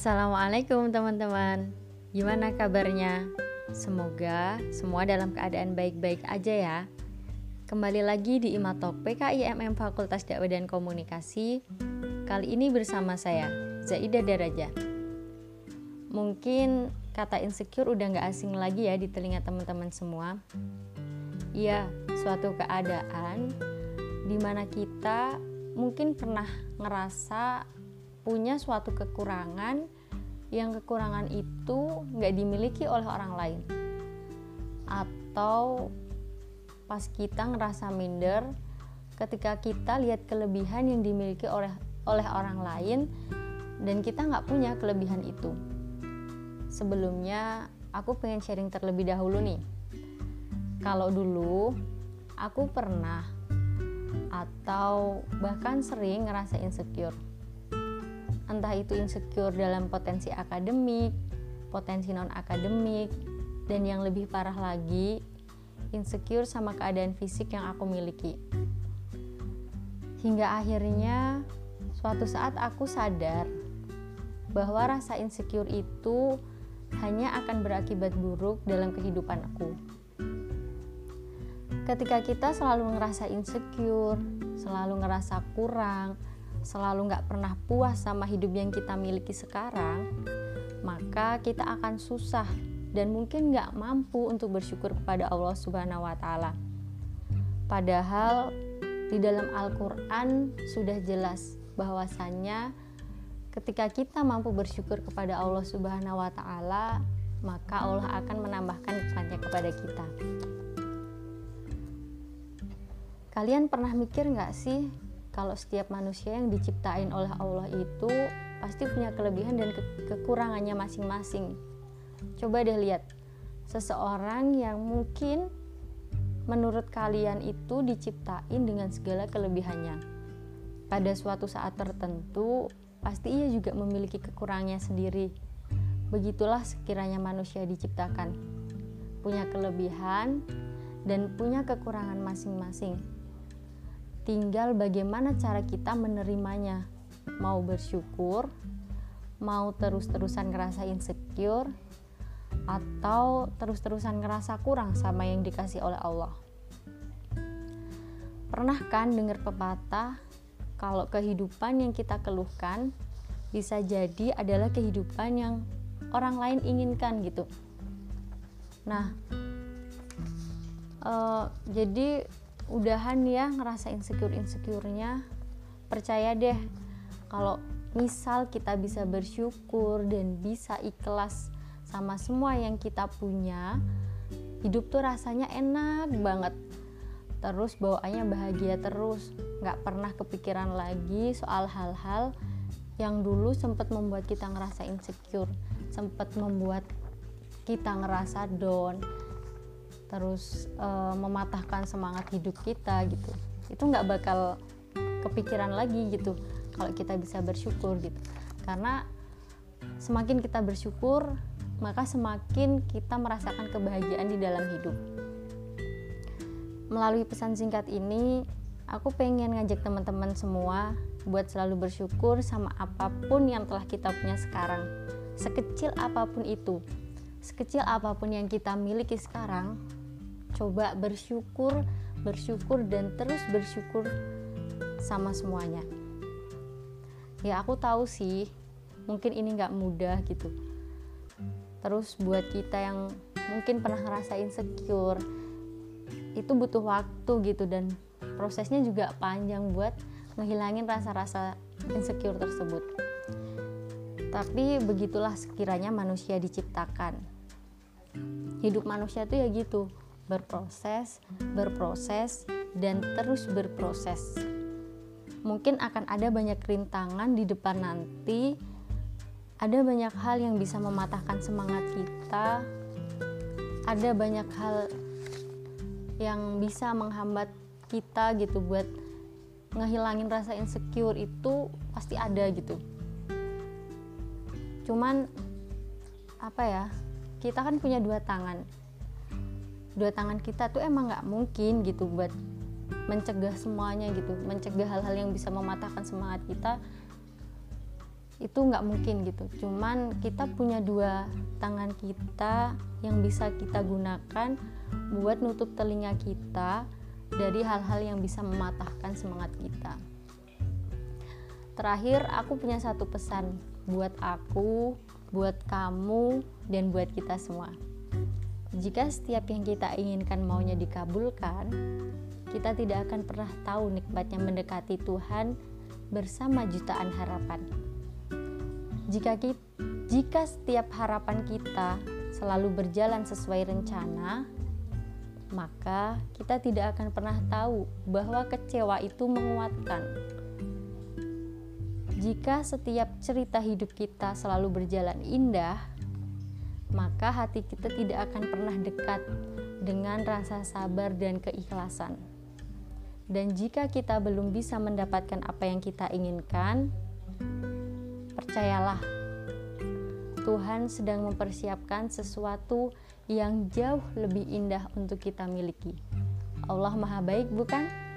Assalamualaikum teman-teman. Gimana kabarnya? Semoga semua dalam keadaan baik-baik aja ya. Kembali lagi di Imatok PKIMM Fakultas Dakwah dan Komunikasi. Kali ini bersama saya, Zaida Daraja. Mungkin kata insecure udah gak asing lagi ya di telinga teman-teman semua. Iya, suatu keadaan di mana kita mungkin pernah ngerasa punya suatu kekurangan yang kekurangan itu nggak dimiliki oleh orang lain. Atau pas kita ngerasa minder ketika kita lihat kelebihan yang dimiliki oleh oleh orang lain dan kita nggak punya kelebihan itu. Sebelumnya aku pengen sharing terlebih dahulu nih. Kalau dulu aku pernah atau bahkan sering ngerasa insecure entah itu insecure dalam potensi akademik, potensi non akademik, dan yang lebih parah lagi, insecure sama keadaan fisik yang aku miliki. Hingga akhirnya suatu saat aku sadar bahwa rasa insecure itu hanya akan berakibat buruk dalam kehidupan aku. Ketika kita selalu ngerasa insecure, selalu ngerasa kurang, selalu nggak pernah puas sama hidup yang kita miliki sekarang, maka kita akan susah dan mungkin nggak mampu untuk bersyukur kepada Allah Subhanahu wa Ta'ala. Padahal di dalam Al-Quran sudah jelas bahwasannya ketika kita mampu bersyukur kepada Allah Subhanahu wa Ta'ala, maka Allah akan menambahkan nikmatnya kepada kita. Kalian pernah mikir nggak sih kalau setiap manusia yang diciptain oleh Allah itu pasti punya kelebihan dan ke kekurangannya masing-masing. Coba deh lihat seseorang yang mungkin menurut kalian itu diciptain dengan segala kelebihannya. Pada suatu saat tertentu, pasti ia juga memiliki kekurangannya sendiri. Begitulah sekiranya manusia diciptakan, punya kelebihan dan punya kekurangan masing-masing tinggal bagaimana cara kita menerimanya. Mau bersyukur mau terus-terusan ngerasa insecure atau terus-terusan ngerasa kurang sama yang dikasih oleh Allah. Pernah kan dengar pepatah kalau kehidupan yang kita keluhkan bisa jadi adalah kehidupan yang orang lain inginkan gitu. Nah uh, jadi udahan ya ngerasa insecure insecurenya percaya deh kalau misal kita bisa bersyukur dan bisa ikhlas sama semua yang kita punya hidup tuh rasanya enak banget. Terus bawaannya bahagia terus nggak pernah kepikiran lagi soal hal-hal yang dulu sempat membuat kita ngerasa insecure sempat membuat kita ngerasa down terus uh, mematahkan semangat hidup kita gitu. Itu nggak bakal kepikiran lagi gitu kalau kita bisa bersyukur gitu. Karena semakin kita bersyukur maka semakin kita merasakan kebahagiaan di dalam hidup. Melalui pesan singkat ini aku pengen ngajak teman-teman semua buat selalu bersyukur sama apa pun yang telah kita punya sekarang. Sekecil apa pun itu sekecil apa pun yang kita miliki sekarang coba bersyukur bersyukur dan terus bersyukur sama semuanya. Ya aku tahu sih mungkin ini nggak mudah gitu. Terus buat kita yang mungkin pernah ngerasa insecure itu butuh waktu gitu dan prosesnya juga panjang buat ngehilangin rasa-rasa insecure tersebut. Tapi begitulah sekiranya manusia diciptakan. Hidup manusia tuh ya gitu berproses, berproses, dan terus berproses. Mungkin akan ada banyak rintangan di depan nanti, ada banyak hal yang bisa mematahkan semangat kita, ada banyak hal yang bisa menghambat kita gitu buat ngehilangin rasa insecure itu pasti ada gitu. Cuman apa ya? Kita kan punya dua tangan dua tangan kita tuh emang nggak mungkin gitu buat mencegah semuanya gitu mencegah hal-hal yang bisa mematahkan semangat kita itu nggak mungkin gitu. Cuman kita punya dua tangan kita yang bisa kita gunakan buat nutup telinga kita dari hal-hal yang bisa mematahkan semangat kita. Terakhir aku punya satu pesan buat aku buat kamu dan buat kita semua jika setiap yang kita inginkan maunya dikabulkan kita tidak akan pernah tahu nikmatnya mendekati Tuhan bersama jutaan harapan jika kita, jika setiap harapan kita selalu berjalan sesuai rencana, maka kita tidak akan pernah tahu bahwa kecewa itu menguatkan. Jika setiap cerita hidup kita selalu berjalan indah, maka hati kita tidak akan pernah dekat dengan rasa sabar dan keikhlasan. Dan jika kita belum bisa mendapatkan apa yang kita inginkan, Percayalah, Tuhan sedang mempersiapkan sesuatu yang jauh lebih indah untuk kita miliki. Allah Maha Baik, bukan?